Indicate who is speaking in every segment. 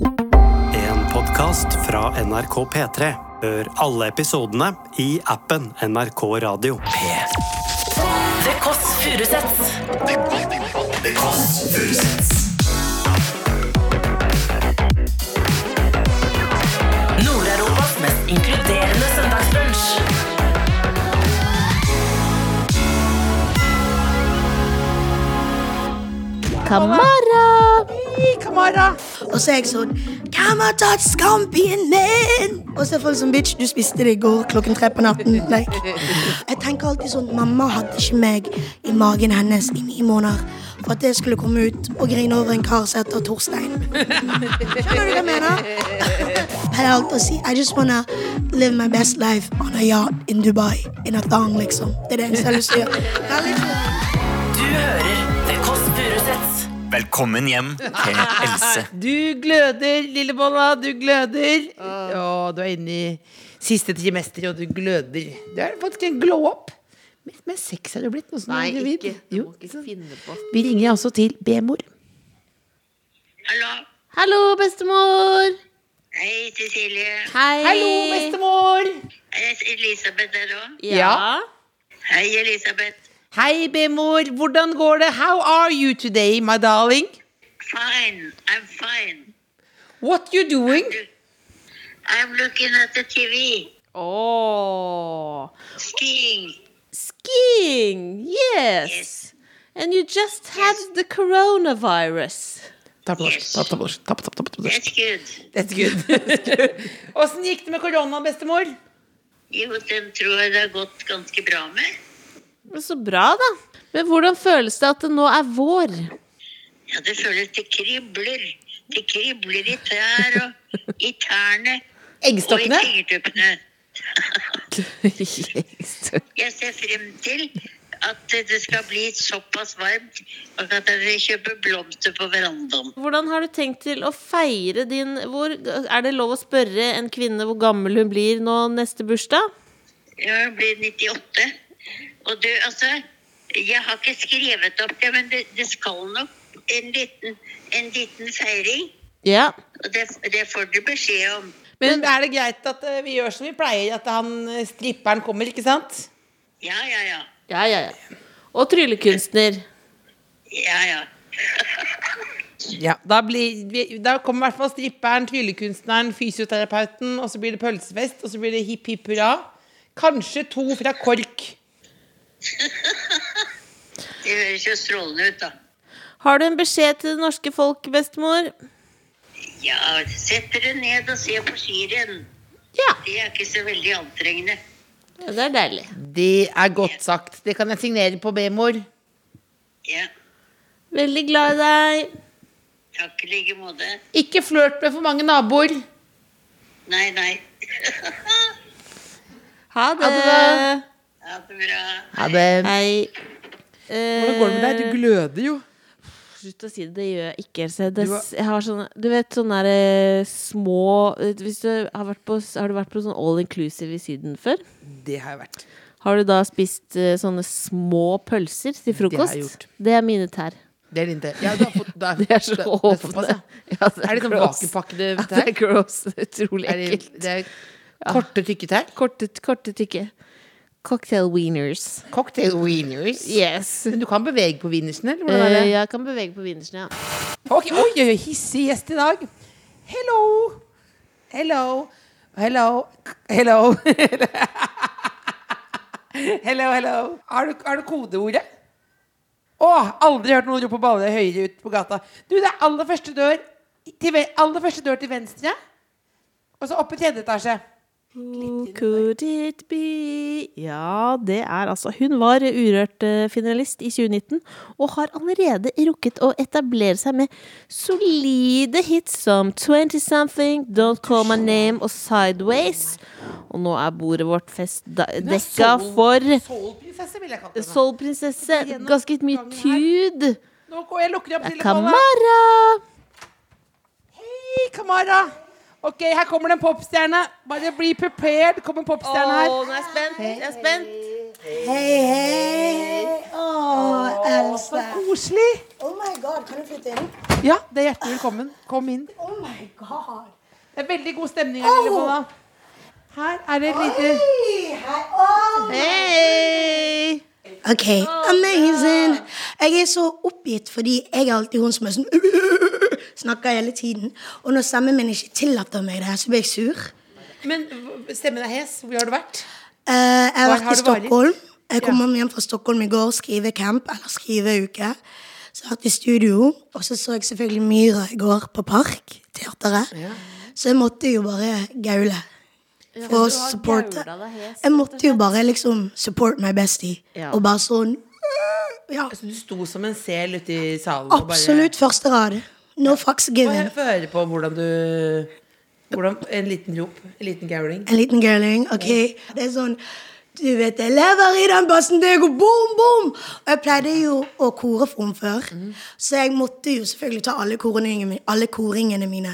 Speaker 1: En podkast fra NRK P3. Hør alle episodene i appen NRK Radio.
Speaker 2: The Kåss Furuseths. Nord-Europas mest inkluderende søndagsbrunsj.
Speaker 3: Kamara!
Speaker 4: Kamara.
Speaker 3: Og så er jeg sånn Hvem tatt skampien min? Og så er folk sånn Bitch, du spiste det i går klokken tre på natten. Like. Jeg tenker alltid sånn Mamma hadde ikke meg i magen hennes i ni måneder for at jeg skulle komme ut og grine over en kar som heter Torstein. Skjønner du hva jeg mener? Jeg har alltid å si I just wanna live my best life on a yacht in Dubai. In a thong, liksom. Det er det eneste jeg har lyst til å gjøre.
Speaker 5: Velkommen hjem til Else.
Speaker 4: Du gløder, lillebolla. Du gløder. Ja, du er inne i siste trimester, og du gløder. Du er faktisk en glow up. Men, men sex er du blitt Noe som
Speaker 6: Nei, ikke. Du må ikke finne på.
Speaker 4: Vi ringer altså til B-mor.
Speaker 7: Hallo.
Speaker 6: Hallo, bestemor!
Speaker 7: Hei, Cecilie.
Speaker 6: Hei!
Speaker 4: Hallo, bestemor!
Speaker 7: Er Elisabeth der òg?
Speaker 6: Ja.
Speaker 7: Hei, Elisabeth.
Speaker 4: Hei, B-mor. Hvordan går det? How are you today, my darling?
Speaker 7: Fine. I'm fine.
Speaker 4: What you doing?
Speaker 7: I'm looking at the TV.
Speaker 6: Åh.
Speaker 7: Skiing.
Speaker 6: Skiing! Yes.
Speaker 7: Yes.
Speaker 6: And you just had the coronavirus.
Speaker 4: Norsk.
Speaker 7: That's good.
Speaker 4: That's good. Åssen gikk det med korona, bestemor?
Speaker 7: Jo, den tror jeg det har gått ganske bra med.
Speaker 6: Men Så bra, da. Men hvordan føles det at det nå er vår?
Speaker 7: Ja, det føles det kribler. Det kribler i trær og i tærne Eggstokkene? og i fingertuppene. Jeg ser frem til at det skal bli såpass varmt og at jeg vil kjøpe blomster på verandaen.
Speaker 6: Hvordan har du tenkt til å feire din hvor, Er det lov å spørre en kvinne hvor gammel hun blir nå neste bursdag?
Speaker 7: Ja, hun blir 98. Og du, altså Jeg har ikke skrevet opp det, men det, det skal nok en liten, en liten feiring.
Speaker 6: Ja.
Speaker 7: Og det, det får du beskjed om.
Speaker 4: Men er det greit at eh, vi gjør som vi pleier, at han eh, stripperen kommer, ikke sant?
Speaker 7: Ja, ja, ja.
Speaker 6: Ja, ja, ja. Og tryllekunstner.
Speaker 7: Ja, ja.
Speaker 4: Ja, da, blir, da kommer i hvert fall stripperen, tryllekunstneren, fysioterapeuten, og så blir det pølsefest, og så blir det hipp hipp hurra. Kanskje to fra KORK.
Speaker 7: Det høres jo strålende ut, da.
Speaker 6: Har du en beskjed til det norske folk, bestemor?
Speaker 7: Ja, sett dere ned og se på skirenn.
Speaker 6: Ja.
Speaker 7: Det er ikke så veldig antrengende.
Speaker 6: ja det er deilig.
Speaker 4: Det er godt sagt. Det kan jeg signere på B-mor.
Speaker 7: Ja,
Speaker 6: Veldig glad i deg.
Speaker 7: takk i like måte.
Speaker 4: Ikke flørt med for mange naboer.
Speaker 7: Nei, nei.
Speaker 6: Ha det.
Speaker 4: Ha det.
Speaker 7: Ha det bra.
Speaker 4: Ha det.
Speaker 6: Hei.
Speaker 4: Hvordan går det med deg? Du gløder jo.
Speaker 6: Slutt å si det. Det gjør jeg ikke. Det,
Speaker 4: Du
Speaker 6: jeg har sånne, du vet sånne der, eh, små Hvis du har vært på, har du vært på sånn all inclusive i Syden før?
Speaker 4: Det har jeg vært.
Speaker 6: Har du da spist eh, sånne små pølser til frokost?
Speaker 4: Det har jeg gjort.
Speaker 6: Det er mine tær.
Speaker 4: Det er din te. Ja,
Speaker 6: Det er så
Speaker 4: det- er såpass,
Speaker 6: åpne.
Speaker 4: ja.
Speaker 6: Det
Speaker 4: Er det sånn vakuumpakkede
Speaker 6: Ja,
Speaker 4: tær?
Speaker 6: det er gross. Utrolig
Speaker 4: ekkelt. det,
Speaker 6: ekkelt.
Speaker 4: det er korte, tykke tær?
Speaker 6: Korte, korte tykke. Cocktail wieners.
Speaker 4: Cocktail wieners.
Speaker 6: Yes.
Speaker 4: Men du kan bevege på wienersen, eller hvordan er det?
Speaker 6: Eh, jeg kan bevege på wienersen, ja.
Speaker 4: Okay, Oi, oi, oi, hissig gjest i dag. Hello. Hello. Hello. Hello. hello, hello. Er du, er du kodeordet? Å, aldri hørt noen rope baller høyere ut på gata. Du, det er aller første dør til, aller første dør til venstre. Og så opp i tredje etasje.
Speaker 6: Who could it be? Ja, det er altså Hun var Urørt-finalist i 2019 og har allerede rukket å etablere seg med solide hits som 20 Something, Don't Call My Name og Sideways. Og nå er bordet vårt fest dekka for
Speaker 4: Soulprinsesse.
Speaker 6: Ganske mye tud.
Speaker 4: Nå går jeg lukker opp telefonen.
Speaker 6: Kamara!
Speaker 4: Hei, Kamara. Ok, her kommer det en popstjerne. Bare bli prepared. Kommer en popstjerne her.
Speaker 6: nå er jeg spent. Jeg er spent.
Speaker 3: Hei, hei. Å, Else.
Speaker 4: Koselig.
Speaker 3: Oh my god, kan du flytte inn?
Speaker 4: Ja, det er hjertelig velkommen. Kom inn.
Speaker 3: Oh my god.
Speaker 4: Det er veldig god stemning her, lille Mona. Her er det et lite
Speaker 6: Hei!
Speaker 3: Ok, amazing. Jeg er så oppgitt fordi jeg er alltid hun som er sånn Snakker hele tiden. Og når stemmen min ikke tillater meg det, så blir jeg sur.
Speaker 4: Men stemmen er hes. Hvor har du vært?
Speaker 3: Eh, jeg har vært
Speaker 4: har
Speaker 3: i? Stockholm. Jeg kom hjem fra Stockholm i går, skrivecamp, eller skriveuke. Så jeg har vært i studio, og så så jeg selvfølgelig Myra i går på Park, teateret. Så jeg måtte jo bare gaule. For å supporte.
Speaker 6: deg
Speaker 3: Jeg måtte jo bare liksom support my bestie.
Speaker 6: Ja.
Speaker 3: Og bare sånn Ja,
Speaker 4: Så du sto som en sel ute i salen Absolutt bare
Speaker 3: første rad. No fucks given.
Speaker 4: få høre på hvordan du hvordan, En liten rop. En liten gauling.
Speaker 3: En liten gowling, ok? Det er sånn Du vet, jeg lever i den bassen, det går boom, boom! Og jeg pleide jo å kore for henne før. Så jeg måtte jo selvfølgelig ta alle koringene, alle koringene mine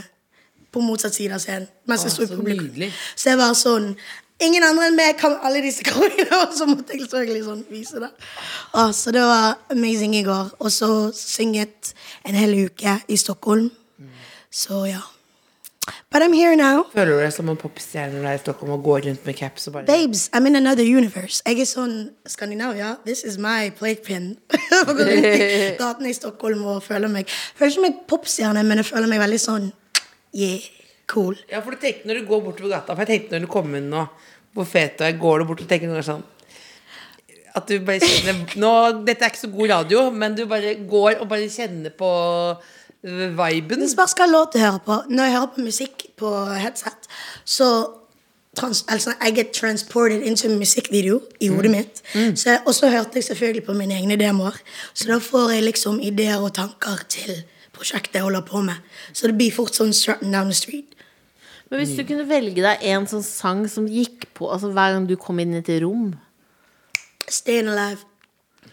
Speaker 3: på motsatt side av scenen. Mens jeg sto i
Speaker 4: så
Speaker 3: publikum.
Speaker 4: nydelig.
Speaker 3: Så jeg var sånn Ingen andre enn meg kan alle disse koringene, og så måtte jeg selvfølgelig sånn vise det. Å, så det var amazing i går. Og så synget en hel uke i Stockholm. Så ja. But I'm here now.
Speaker 4: Føler du deg som en popstjerne når du er i Stockholm og går rundt med caps og bare
Speaker 3: Babes, I'm in another universe. Jeg er sånn Skandinavia. This is my playpin. Gatene i Stockholm og føler meg Føler ikke meg popstjerne, men jeg føler meg veldig sånn yeah, cool.
Speaker 4: Ja, for du tenkte når du går bortover gata For jeg tenkte når du kom inn nå du er, går du bort og tenker noe sånn At du bare kjenner nå, Dette er ikke så god radio Men du bare går og bare kjenner på øh, Viben
Speaker 3: Det spørs hva låt jeg hører på. Når jeg hører på musikk på headset, så trans, altså, jeg er transported into en musikkvideo i hodet mitt. Så, og så hørte jeg selvfølgelig på mine egne demoer. Så da får jeg liksom ideer og tanker til prosjektet jeg holder på med. Så det blir fort sånn strutting down the street.
Speaker 6: Men hvis du kunne velge deg en sånn sang som gikk på altså hver gang du kom inn i et rom
Speaker 3: Staying alive.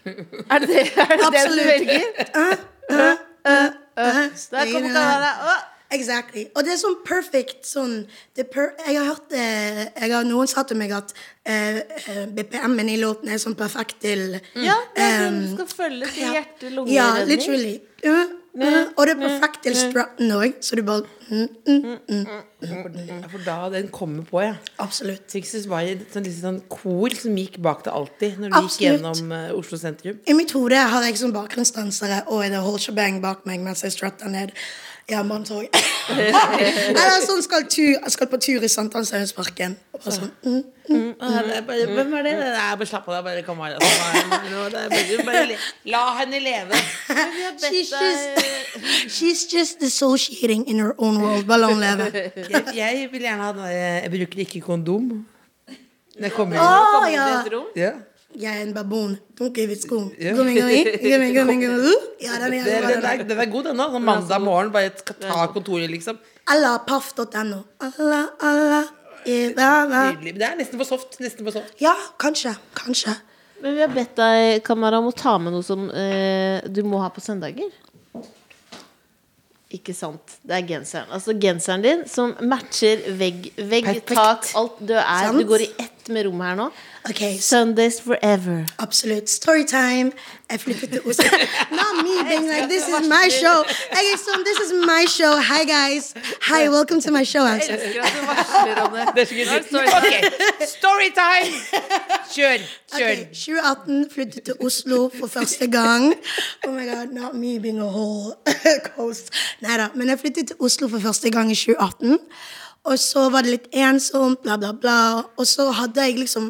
Speaker 6: Er det det, er det, det du velger? Uh, Der kommer Kanada. Å!
Speaker 3: Exactly. Og det er sånn perfect sånn det er per, Jeg har hørt det jeg har, Noen sa til meg at eh, eh, BPM-en i låten er sånn perfekt til
Speaker 6: Ja, det er sånn
Speaker 3: um,
Speaker 6: du skal følge til hjerte-lunge-redning.
Speaker 3: Ja, literally. Uh, uh, og det er perfekt til strutten òg, så du bare mm, mm, mm,
Speaker 4: For da den kommer på, ja.
Speaker 3: Absolutt.
Speaker 4: Det var et sånn, litt sånn kor som gikk bak deg alltid Når du gikk gjennom uh, Oslo sentrum.
Speaker 3: I mitt hode har jeg som bakgrunnsdansere og The Whole Shebang bak meg mens jeg strutter ned Jernbanetorg. Eller sånn skal, tur, skal på tur i Sankthanshaugsparken. Og bare sånn mm,
Speaker 4: Ja, er bare, Hvem er det? Nei, bare slapp av, det bare kom her. Altså, bare, la henne leve.
Speaker 3: she's, just, she's just dissociating in her own world. Bare la henne leve.
Speaker 4: Jeg, jeg vil gjerne ha den der Jeg bruker ikke kondom. Når jeg kommer inn.
Speaker 6: I
Speaker 3: ja!
Speaker 6: et rom.
Speaker 4: Ja.
Speaker 3: Jeg er en baboon. Don't give it skum.
Speaker 4: Ja.
Speaker 3: Gummi, gummi, gummi, gummi, gummi. Ja, den er,
Speaker 4: Den, er,
Speaker 3: er.
Speaker 4: den er god, den da. Sånn mandag morgen, bare skal ta kontoret, liksom.
Speaker 3: Allapaff.no. paff.no. Allah, Allah, ibada.
Speaker 4: Nydelig. Det er nesten for soft. Nesten for soft.
Speaker 3: Ja, kanskje. Kanskje.
Speaker 6: Men vi har bedt deg, Kamara, om å ta med noe som eh, du må ha på søndager. Ikke sant. Det er genseren. Altså genseren din som matcher vegg, vegg
Speaker 3: Perfekt.
Speaker 6: tak, alt du er.
Speaker 3: Sant.
Speaker 6: Du går i ett med rommet her nå.
Speaker 3: Okay.
Speaker 6: Sundays forever.
Speaker 3: Absolutt. Storytime. Jeg flyttet til Oslo. Not me being like, this is my show. Okay, er sånn, this is my show. Hi, guys. Hi, welcome to my show. Jeg
Speaker 6: Elsker at du varsler om det.
Speaker 4: Ok, storytime! Kjør. Kjør.
Speaker 3: Okay, 2018 flyttet til Oslo for første gang. Oh my god, not me being a whole coast. Neida, men jeg flyttet til Oslo for første gang i 2018. Og så var det litt ensomt, bla, bla, bla. Og så hadde jeg liksom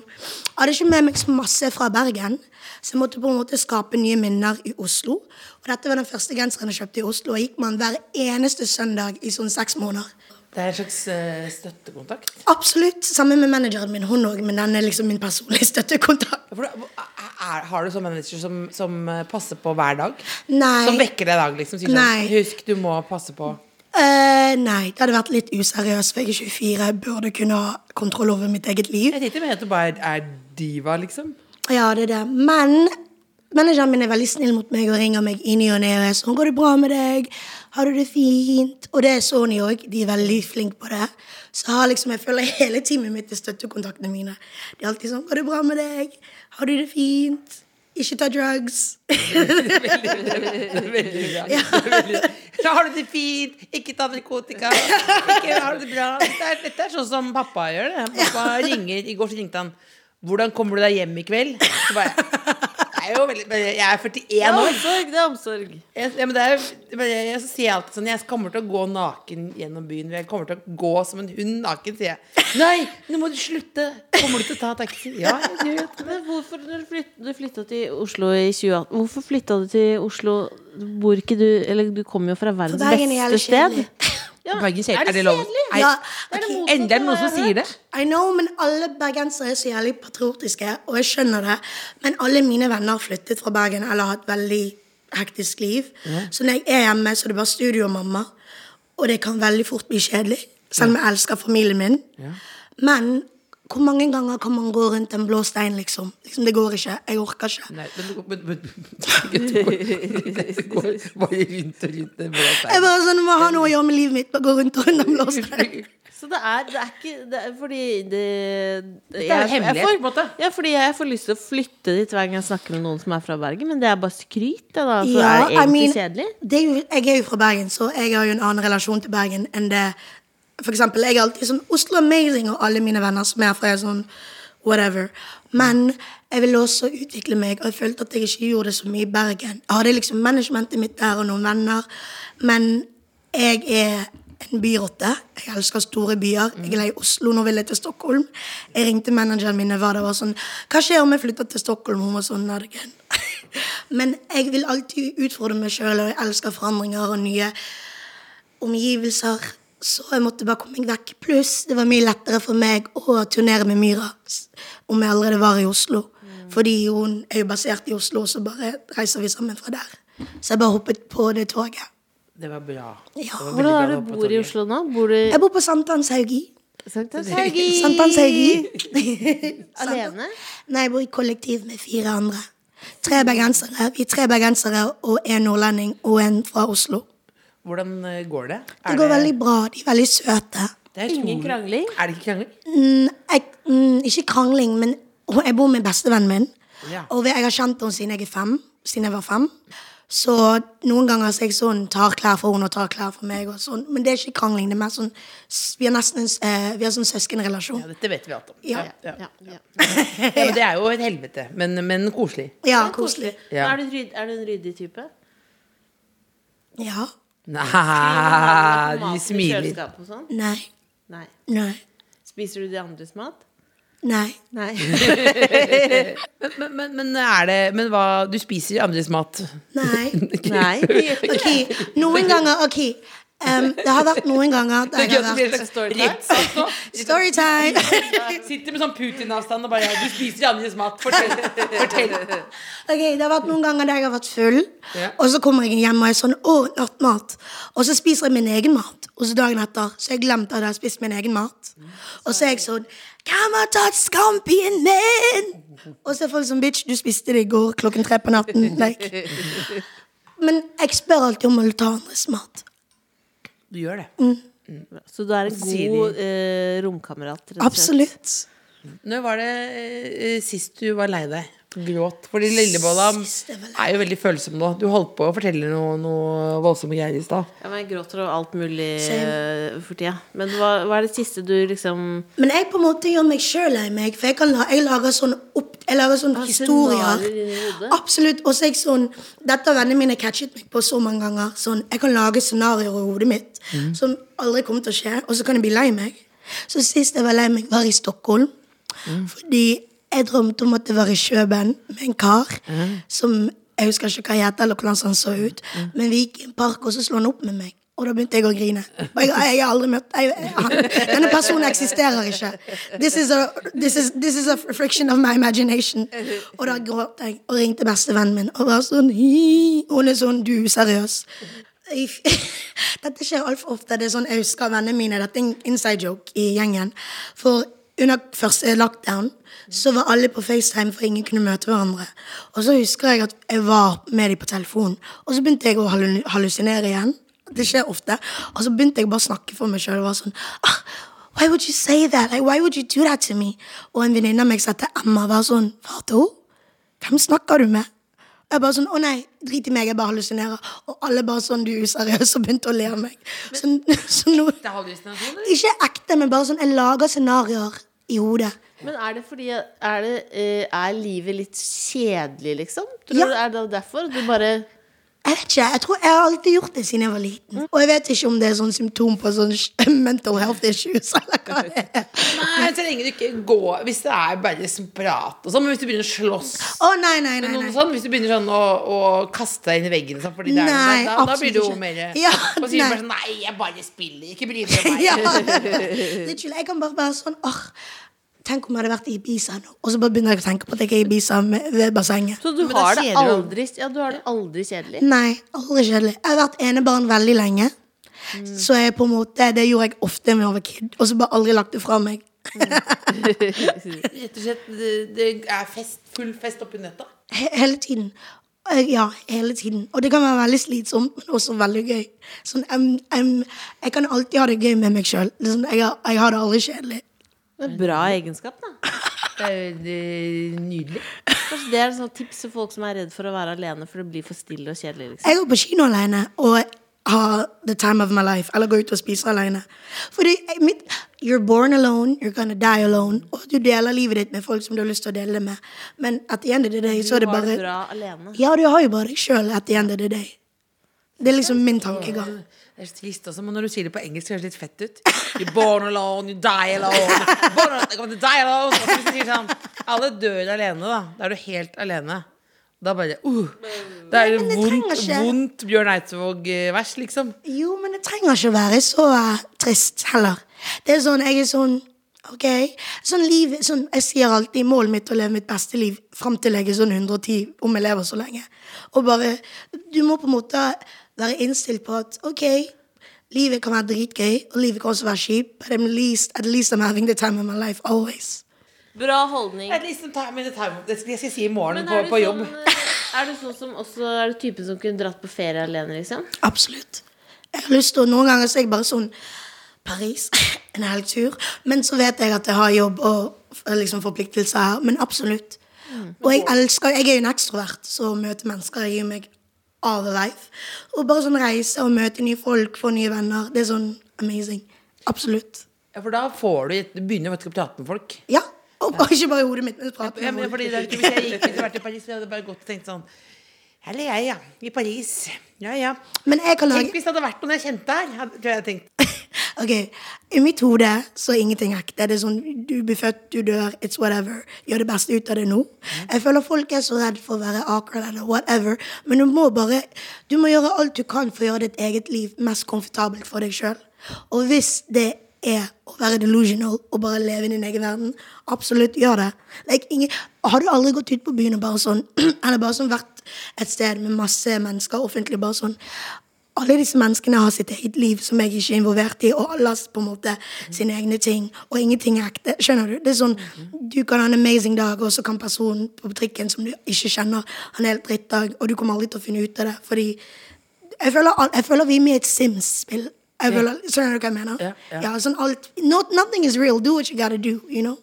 Speaker 3: Hadde ikke med meg så masse fra Bergen. Så jeg måtte på en måte skape nye minner i Oslo. Og dette var den første genseren jeg kjøpte i Oslo. Og gikk den hver eneste søndag i sånn seks måneder.
Speaker 4: Det er en slags eh, støttekontakt.
Speaker 3: Absolutt. Sammen med manageren min, hun òg, men den er liksom min personlige støttekontakt.
Speaker 4: Er, har du sånn manager som, som eh, passer på hver dag?
Speaker 3: Nei.
Speaker 4: Som vekker deg i dag, liksom? Sier sånn. Husk, du må passe på.
Speaker 3: Eh, nei, det hadde vært litt useriøst, for jeg er 24. Jeg burde kunne ha kontroll over mitt eget liv.
Speaker 4: Jeg tenkte mer at du bare er diva, liksom.
Speaker 3: Ja, det er det. Men manageren min er veldig snill mot meg og ringer meg i ny og ne. og er sånn, 'Går det bra med deg? Har du det fint?' Og det er Sony òg. De er veldig flinke på det. Så jeg har liksom, jeg føler hele teamet mitt er støttekontaktene mine. De er alltid sånn 'Går det bra med deg? Har du det fint?' Ikke ta drugs.
Speaker 4: Veldig bra. Veldig bra. Så har du det fint, ikke ta narkotika. Ikke har du det bra. Dette er, dette er sånn som pappa gjør det. Pappa ringer, I går så ringte han 'Hvordan kommer du deg hjem i kveld?' Så bare, er jo veldig, jeg er 41
Speaker 6: Det er
Speaker 4: år.
Speaker 6: omsorg, det er omsorg.
Speaker 4: Jeg, ja, men det er, men jeg, jeg, så sier jeg alltid sånn Jeg kommer til å gå naken gjennom byen. Jeg kommer til å gå som en hund naken, sier jeg. Nei, nå må du slutte! Kommer du til å ta taxi? Ja, jeg gjør det.
Speaker 6: Men hvorfor når du flyt- du flytta til Oslo i 2018 Hvorfor flytta du til Oslo? Bor ikke du Eller du kommer jo fra verdens
Speaker 3: er
Speaker 6: beste sted. Ja,
Speaker 4: Bergen
Speaker 6: er det
Speaker 4: Er det lov?
Speaker 6: kjedelig?
Speaker 3: Ja,
Speaker 6: Det er det
Speaker 3: ok.
Speaker 4: Endelig er det noen som sier det.
Speaker 3: I know, men alle bergensere er så jævlig patriotiske, og jeg skjønner det. Men alle mine venner har flyttet fra Bergen eller har hatt veldig hektisk liv. Så når jeg er hjemme, så er det bare studio og mamma. Og det kan veldig fort bli kjedelig, selv om jeg elsker familien min. Men hvor mange ganger kan man gå rundt en blå stein, liksom? liksom det går ikke. Jeg orker ikke.
Speaker 4: Nei, men, men, men, men Det går bare rundt og rundt en blå
Speaker 3: Jeg bare sånn, må ha noe å gjøre med livet mitt. Bare gå rundt og rundt en blå stein.
Speaker 6: Så det er, det er ikke det er fordi det, det
Speaker 4: er jo hemmelighet, på en måte.
Speaker 6: Ja, fordi jeg får lyst til å flytte dit hver gang jeg snakker med noen som er fra Bergen, men det er bare skryt, det da. For
Speaker 3: Ja,
Speaker 6: er egentlig
Speaker 3: I mean,
Speaker 6: kjedelig?
Speaker 3: det er jo, jeg er jo fra Bergen, så jeg har jo en annen relasjon til Bergen enn det For eksempel, jeg er alltid sånn Oslo amazing, og alle mine venner som er herfra, er sånn whatever. Men jeg ville også utvikle meg, og jeg følte at jeg ikke gjorde det så mye i Bergen. Jeg hadde liksom managementet mitt der og noen venner, men jeg er en byrotte. Jeg elsker store byer. Jeg er lei Oslo, nå vil jeg til Stockholm. Jeg ringte manageren min og det var sånn Hva skjer om jeg flytter til Stockholm? Hun var sånn Not. Men jeg vil alltid utfordre meg sjøl, og jeg elsker forandringer og nye omgivelser. Så jeg måtte bare komme meg vekk. Pluss det var mye lettere for meg å turnere med Myra om jeg allerede var i Oslo. Fordi hun er jo basert i Oslo, så bare reiser vi sammen fra der. Så jeg bare hoppet på det toget.
Speaker 4: Det var bra.
Speaker 3: Ja.
Speaker 4: Det var
Speaker 6: Hvordan er det du bor i. Oslo nå? Bor du
Speaker 3: Jeg bor på. Sankthanshaugi?
Speaker 6: Sankthanshaugi. Alene?
Speaker 3: Nei, jeg bor i kollektiv med fire andre. Tre bergensere. Vi er tre bergensere og en nordlending og en fra Oslo.
Speaker 4: Hvordan eh, går det?
Speaker 3: Det går veldig bra. De er veldig søte.
Speaker 4: det er
Speaker 6: Ingen krangling?
Speaker 4: Er det ikke krangling?
Speaker 3: Mm, jeg, mm, ikke krangling, men jeg bor med bestevennen min.
Speaker 4: Ja.
Speaker 3: Og jeg har kjent henne siden jeg er fem. Siden jeg var fem. Så noen ganger så er jeg sånn tar klær for henne og tar klær for meg. Og sånn. Men det er ikke krangling. Det er mer sånn Vi har nesten en eh, vi har sånn søskenrelasjon.
Speaker 4: Ja, dette vet vi alt om.
Speaker 3: Ja.
Speaker 4: Ja.
Speaker 6: Ja, ja.
Speaker 4: Ja, men det er jo et helvete, men, men koselig.
Speaker 3: Ja, koselig.
Speaker 4: Ja.
Speaker 6: Er, du, er du en ryddig type?
Speaker 3: Ja.
Speaker 4: Nei, du smiler.
Speaker 6: sånn?
Speaker 3: Nei.
Speaker 6: Nei.
Speaker 3: Nei.
Speaker 6: Spiser du de andres mat?
Speaker 3: Nei.
Speaker 6: Nei.
Speaker 4: Men, men, men er det Men hva Du spiser andres mat?
Speaker 3: Nei.
Speaker 6: Nei. det gjør ikke
Speaker 3: Ok, noen ganger Ok. Em, det har vært noen ganger der jeg har vært
Speaker 6: Storytime.
Speaker 3: Storytime!
Speaker 4: Sitter med sånn Putin-avstand og bare Du spiser andres mat. Fortell. Fortell.
Speaker 3: Ok, Det har vært noen ganger der jeg har vært full, og så kommer jeg hjem og er sånn Å, nattmat. Og så spiser jeg min egen mat. Og så dagen etter så jeg glemt at jeg har spist min egen mat. Og så er jeg sånn Hvem har tatt scampien min? Og så er folk sånn Bitch, du spiste det i går klokken tre på natten. Like. Men jeg spør alltid om å ta andres mat.
Speaker 4: Du gjør det.
Speaker 6: Så du er en god eh, romkamerat?
Speaker 3: Absolutt.
Speaker 4: Når var det eh, sist du var lei deg? Gråt? Fordi Lillebolla er jo veldig følsom nå. Du holdt på å fortelle noe, noe voldsomme greier i stad.
Speaker 6: Ja, men jeg gråter over alt mulig
Speaker 3: Same.
Speaker 6: eh, for tida. Men hva, hva er det siste du liksom
Speaker 3: Men jeg på en måte gjør meg sjøl lei meg, for jeg, kan la, jeg lager sånn opp, Jeg lager sånn
Speaker 6: Ah,
Speaker 3: historier. Absolutt. Og så er jeg sånn Dette har vennene mine catchet meg på så mange ganger. Sånn, Jeg kan lage scenarioer i hodet mitt som aldri kommer til å skje, og så kan jeg bli lei meg. Så sist jeg var lei meg, var i Stockholm. Fordi jeg drømte om at det var i Kjøben med en kar som Jeg husker ikke hva han het, eller hvordan han så ut. Men vi gikk i en park, og så slo han opp med meg. Og da begynte jeg å grine. Jeg, jeg har aldri møtt jeg, han, Denne personen eksisterer ikke. This is, a, this, is, this is a friction of my imagination. Og da gråt jeg og ringte bestevennen min og var sånn «Hi». Hun er sånn Du, seriøs. Dette skjer altfor ofte. Det er sånn, Jeg husker vennene mine. Dette er en inside joke i gjengen. For under første lockdown så var alle på FaceTime for ingen kunne møte hverandre. Og så husker jeg at jeg var med dem på telefon, og så begynte jeg å hallu- hallusinere igjen. Det skjer ofte. Og så begynte jeg bare å snakke for meg sjøl. Sånn, ah, Why would you say that? Like, why would you do that to me? Og en venninne av meg sa til Emma, var sånn Fato, Hvem snakker du med? Og jeg bare sånn, å nei, drit i meg, jeg bare hallusinerer. Og alle bare sånn, du er useriøs, og begynte å le av meg. Så, så nå, ikke ekte, men bare sånn, jeg lager scenarioer i hodet.
Speaker 6: Men er det fordi Er, det, eh, er livet litt kjedelig, liksom? Tror
Speaker 3: Ja.
Speaker 6: du Er det derfor? Du bare
Speaker 3: Jeg vet ikke, jeg tror jeg har alltid gjort det siden jeg var liten. Og jeg vet ikke om det er sånn symptom på sånn mental health issues, eller hva det er.
Speaker 4: Nei, så lenge du ikke går Hvis det er bare som prat og sånn, men hvis du begynner å slåss
Speaker 3: oh, nei, nei, nei. nei.
Speaker 4: sånn, Hvis du begynner sånn å, å kaste deg inn i veggen sånn, det er
Speaker 3: Nei,
Speaker 4: noe, da, da blir du jo mer
Speaker 3: Ja,
Speaker 4: Og så sier du bare sånn Nei, jeg bare spiller. Ikke bry deg om meg.
Speaker 3: Ja. Literally, jeg kan bare være sånn åh, Tenk om jeg hadde vært i Ibiza nå. Og så bare begynner jeg å tenke på at jeg er i Ibiza med, ved bassenget.
Speaker 6: Så du har det aldri Ja, du har det aldri kjedelig?
Speaker 3: Nei, aldri kjedelig. Jeg har vært enebarn veldig lenge. Så jeg på en måte, det gjorde jeg ofte da jeg var kid, og så bare aldri lagt det fra meg.
Speaker 4: Rett og slett, det, er fest, full fest oppi nøtta.
Speaker 3: He hele tiden. Eh, Ja, hele tiden. Og det kan være veldig slitsomt, men også veldig gøy. Sånn, em, em, jeg kan alltid ha det gøy med meg sjøl. Sånn, jeg, jeg har det aldri kjedelig.
Speaker 6: Det er bra egenskap, da.
Speaker 4: Det er jo nydelig.
Speaker 6: Kanskje det er et tips til folk som er redd for å være alene, for det blir for stille og kjedelig. Liksom.
Speaker 3: Jeg går på kino alene og har the time of my life. Eller går ut og spiser alene. Fordi jeg- mitt, You're born alone, you're gonna die alone. Og du deler livet ditt med folk som du har lyst til å dele det med. Men at the end of the day, så er det bare Du
Speaker 6: har det bra alene.
Speaker 3: Ja, du har jo bare deg sjøl at the end of the day. Det er liksom min tankegang.
Speaker 4: Det er så trist også, men når du sier det på engelsk, høres det litt fett ut. You're born alone, you die alone. Born alone, die alone. Og så hvis du sier sånn Alle dør alene, da. Da er du helt alene. Da bare uh, Det er jo vondt,
Speaker 3: ikke-
Speaker 4: vondt Bjørn Eidsvåg-vers, liksom.
Speaker 3: Jo, men det trenger ikke å være så uh, trist heller. Det er sånn, jeg er sånn Ok, sånn liv sånn, Jeg sier alltid målet mitt å leve mitt beste liv fram til jeg er sånn 110, om jeg lever så lenge. Og bare Du må på en måte være innstilt på at ok, livet kan være dritgøy, og livet kan også være kjipt, but at least, at least I'm having the time of my life always.
Speaker 6: Bra holdning.
Speaker 4: At least the time in the time. Det skal jeg si i morgen på, på jobb.
Speaker 6: sånn, eh, er du sånn som også Er du typen som kunne dratt på ferie alene, liksom?
Speaker 3: Absolutt. Jeg har lyst til å, Noen ganger så er jeg bare sånn Paris, en hel tur. Men så vet jeg at jeg har jobb og liksom forpliktelser her. Men absolutt. Og jeg elsker Jeg er jo en ekstrovert, så å møte mennesker gir meg all the life. Og bare sånn reise og møte nye folk, få nye venner. Det er sånn amazing. Absolutt.
Speaker 4: Ja, for da får du Du begynner faktisk å prate med folk.
Speaker 3: Ja. Og, bare, ikke bare i hodet mitt, men prate
Speaker 4: Ja, men fordi det, er ikke- hvis jeg gikk hvis jeg vært i Paris, så hadde jeg bare gått og tenkt sånn Her er jeg, ja. I Paris. Ja, ja.
Speaker 3: Men jeg kan lage...
Speaker 4: Tenk hvis det hadde vært noen jeg kjente her. Tror jeg tenkt.
Speaker 3: Ok, I mitt hode så er ingenting ekte. Det er sånn, Du blir født, du dør, it's whatever. Gjør det beste ut av det nå. Jeg føler folk er så redd for å være awkward eller whatever. Men du må bare Du må gjøre alt du kan for å gjøre ditt eget liv mest komfortabelt for deg sjøl. Og hvis det er å være delusional og bare leve i din egen verden, absolutt gjør det. Like, ingen, har du aldri gått ut på byen og bare sånn Eller bare sånn vært et sted med masse mennesker offentlig, bare sånn alle disse menneskene har sitt eget liv som jeg ikke er involvert i, og alle har på en måte sine egne ting, og ingenting er ekte. Skjønner du? Det er sånn, Du kan ha en amazing dag, og så kan personen på trikken som du ikke kjenner, ha en helt drittdag, og du kommer aldri til å finne ut av det. Fordi jeg føler, jeg føler vi er med i et Sims-spill. Skjønner du hva jeg mener?
Speaker 4: Ja, ja.
Speaker 3: sånn alt, not, Nothing is real. Do what you gotta do. you know?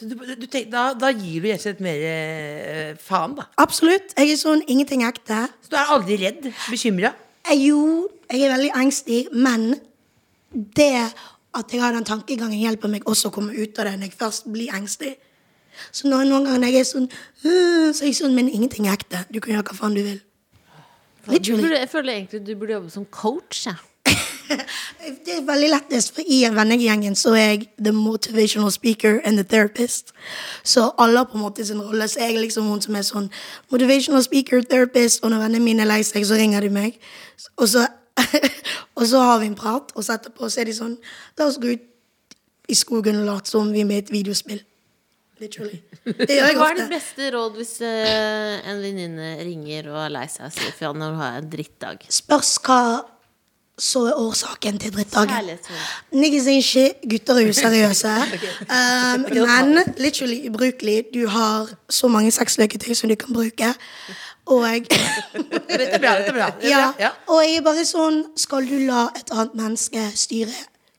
Speaker 4: Så du, du tenk, da, da gir du rett og slett mer eh, faen, da.
Speaker 3: Absolutt. Jeg er sånn ingenting er ekte.
Speaker 4: Så du er aldri redd? Bekymra?
Speaker 3: Jo, jeg er veldig engstelig, men det at jeg har den tankegangen, hjelper meg også å komme ut av det når jeg først blir engstelig. Så når, noen ganger når jeg er sånn «Øh», Så er jeg sånn Men ingenting er ekte. Du kan gjøre hva faen du vil.
Speaker 6: Du
Speaker 3: Literally.
Speaker 6: burde, jeg føler egentlig du burde jobbe som coach. Ja.
Speaker 3: Det er veldig lettest, for i vennegjengen så er jeg the motivational speaker and the therapist. Så alle har på en måte sin rolle. Så jeg er liksom hun som er sånn motivational speaker, therapist, og når vennene mine er lei seg, så ringer de meg. Og så, og så har vi en prat, og så etterpå så er de sånn La oss gå ut i skogen og late som vi er med i et videospill. Literally. Det gjør jeg
Speaker 6: Hva er
Speaker 3: det
Speaker 6: beste råd hvis eh, en venninne ringer og er lei seg og sier fra når hun har en drittdag?
Speaker 3: Spørs hva så er årsaken til drittdagen. Niggas ain't shit, gutter er useriøse. Um, men literally ubrukelig. Du har så mange sexløketøy som du kan bruke. Og
Speaker 4: Dette er bra. dette. Det er bra. Ja.
Speaker 3: og jeg er bare sånn Skal du la et annet menneske styre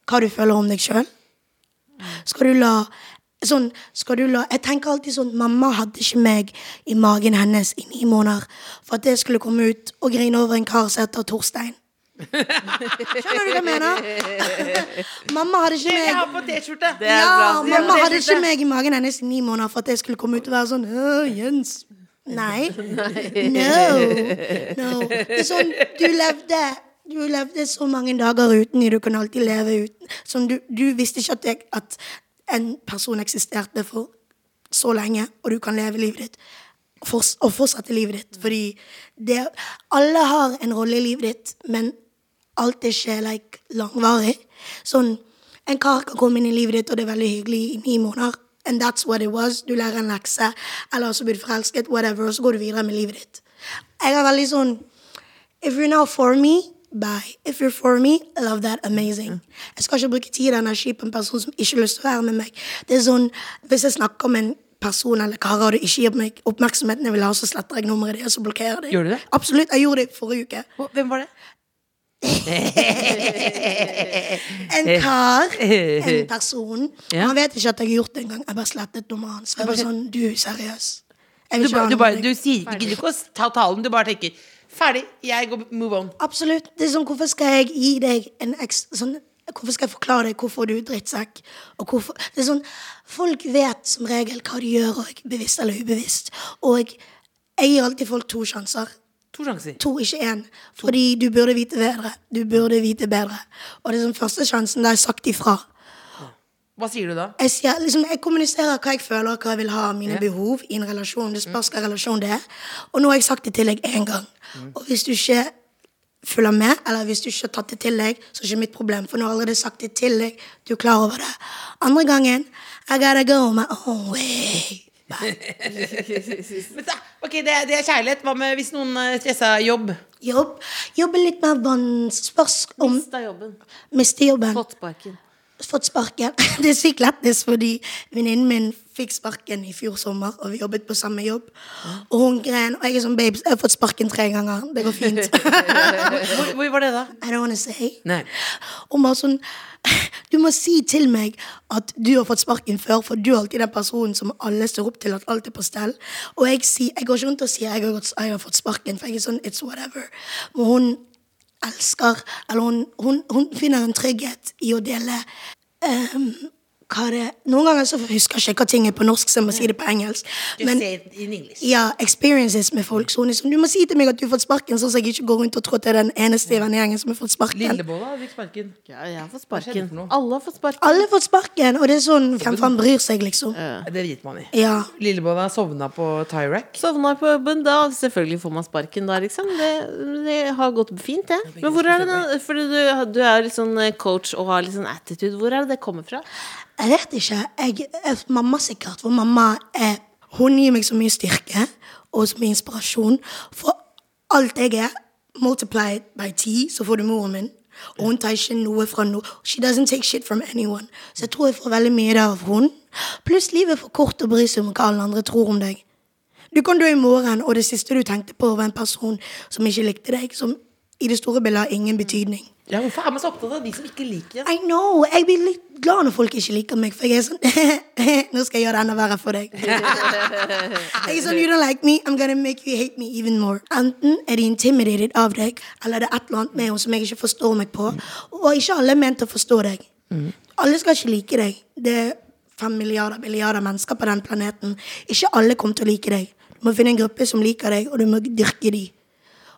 Speaker 3: hva du føler om deg sjøl? Skal du la Sånn, skal du la Jeg tenker alltid sånn Mamma hadde ikke meg i magen hennes i ni måneder for at jeg skulle komme ut og grine over en kar som heter Torstein. Skjønner du hva jeg mener? Mamma hadde ikke meg
Speaker 4: Jeg har på T-skjorte!
Speaker 3: Ja, mamma hadde ikke meg i magen hennes i ni måneder for at jeg skulle komme ut og være sånn «Åh, Jens. Nei. No. no. Det er sånn, du levde Du levde så mange dager uten du kunne alltid leve uten. Som du, du visste ikke at, jeg, at en person eksisterte for så lenge, og du kan leve livet ditt. Og fortsette livet ditt. Fordi det, alle har en rolle i livet ditt, men alt er ikke like, langvarig. Sånn, en kar kan komme inn i livet ditt, og det er veldig hyggelig i ni måneder. And that's what it was. Du lærer en lekse, eller så blir du forelsket, whatever, og så går du videre med livet ditt. Jeg er veldig sånn If you're not for me, bye. If you're for me, love that, amazing. Jeg skal ikke bruke tid og energi på en person som ikke har lyst til å være med meg. Det er sånn, Hvis jeg snakker med en person eller karer, og det ikke gir meg oppmerksomheten jeg vil ha, så sletter jeg nummeret ditt og blokkerer dem.
Speaker 4: Gjør du det?
Speaker 3: Absolutt. Jeg gjorde det forrige uke.
Speaker 4: Hvem var det?
Speaker 3: En kar, en person.
Speaker 4: Ja.
Speaker 3: Han vet ikke at jeg har gjort det engang. Jeg bare slettet nummeret hans. Jeg var sånn, du, seriøs.
Speaker 4: Du, ba- du, bare, du sier ikke gidder ikke å ta talen, du bare tenker Ferdig, jeg går move on.
Speaker 3: Absolutt. Det er sånn, hvorfor skal jeg gi deg en ekstra sånn, Hvorfor skal jeg forklare deg hvorfor du er drittsekk? Og hvorfor, det er sånn, Folk vet som regel hva de gjør, og bevisst eller ubevisst. Og jeg gir alltid folk to sjanser.
Speaker 4: To sjanser.
Speaker 3: To, ikke én. Fordi du burde vite bedre. Du burde vite bedre. Og det er den første sjansen, har jeg sagt ifra.
Speaker 4: Hva sier du da?
Speaker 3: Jeg, sier, liksom, jeg kommuniserer hva jeg føler, hva jeg vil ha, mine
Speaker 4: yeah.
Speaker 3: behov i en relasjon. Det spørs hva relasjon det er. Og nå har jeg sagt det til deg én gang. Og hvis du ikke følger med, eller hvis du ikke har tatt det til deg, så er det ikke mitt problem. For nå har jeg allerede sagt det til deg. Du er klar over det. Andre gangen I gotta go my own way.
Speaker 4: Men da, ok, det, det er kjærlighet. Hva med hvis noen eh, stressa jobb?
Speaker 3: Jobb. Jobbe litt mer. Spørs om
Speaker 6: Mista jobben.
Speaker 3: Miste jobben.
Speaker 6: Fått sparken.
Speaker 3: fått sparken. Det er sykt lettest fordi venninnen min fikk sparken i fjor sommer, og vi jobbet på samme jobb. Og hun gren, og jeg er sånn, babes, jeg har fått sparken tre ganger. Det går fint.
Speaker 4: Hvor, hvor var det, da?
Speaker 3: I don't wanna say.
Speaker 4: Nei.
Speaker 3: Hun var sånn Du må si til meg at du har fått sparken før, for du er alltid den personen som alle står opp til at alt er på stell. Og jeg, sier, jeg går ikke rundt og sier jeg har, gått, jeg har fått sparken, for jeg er sånn It's whatever. Men hun elsker Eller hun, hun, hun finner en trygghet i å dele ehm, hva det Noen ganger så husker jeg ikke hva ting er på norsk, så jeg må si det på engelsk. Men
Speaker 4: say it in English.
Speaker 3: ja, experiences med folk. Så sånn, du må si til meg at du har fått sparken, sånn at jeg ikke går rundt og tror at det er den eneste i vennegjengen som har fått sparken.
Speaker 4: Lillebolla fikk sparken.
Speaker 6: Ja, jeg har fått sparken. Alle har fått sparken.
Speaker 3: Alle har fått sparken, og det er sånn Hvem faen bryr seg, liksom?
Speaker 4: Det driter man i.
Speaker 3: Ja.
Speaker 4: Lillebolla sovna på Tyrac.
Speaker 6: Sovna på jobben, da selvfølgelig får man sparken da, liksom. Det, det har gått fint, det. Men hvor er det? Fordi du, du er litt sånn coach og har litt sånn attitude. Hvor er det det kommer fra?
Speaker 3: Jeg vet ikke. Jeg, jeg, mamma sikkert. For mamma er Hun gir meg så mye styrke og så mye inspirasjon. For alt jeg er, multiplied by ti, så får du moren min. Og hun tar ikke noe fra noe. She doesn't take shit from anyone. Så jeg tror jeg får veldig mye der av hun. Pluss livet er for kort å bry seg om hva alle andre tror om deg. Du kan dø i morgen, og det siste du tenkte på, var en person som ikke likte deg. Som i det store bildet har ingen betydning.
Speaker 4: Ja, Hvorfor er man så opptatt av de som ikke liker oss?
Speaker 3: I know, Jeg blir litt glad når folk ikke liker meg, for jeg er sånn Nå skal jeg gjøre det enda verre for deg. jeg er sånn, You don't like me, I'm gonna make you hate me even more. Enten er de intimidated av deg, eller det er et eller annet med henne som jeg ikke forstår meg på. Og ikke alle er ment å forstå deg. Alle skal ikke like deg. Det er fem milliarder milliarder mennesker på den planeten. Ikke alle kommer til å like deg. Du må finne en gruppe som liker deg, og du må dyrke dem.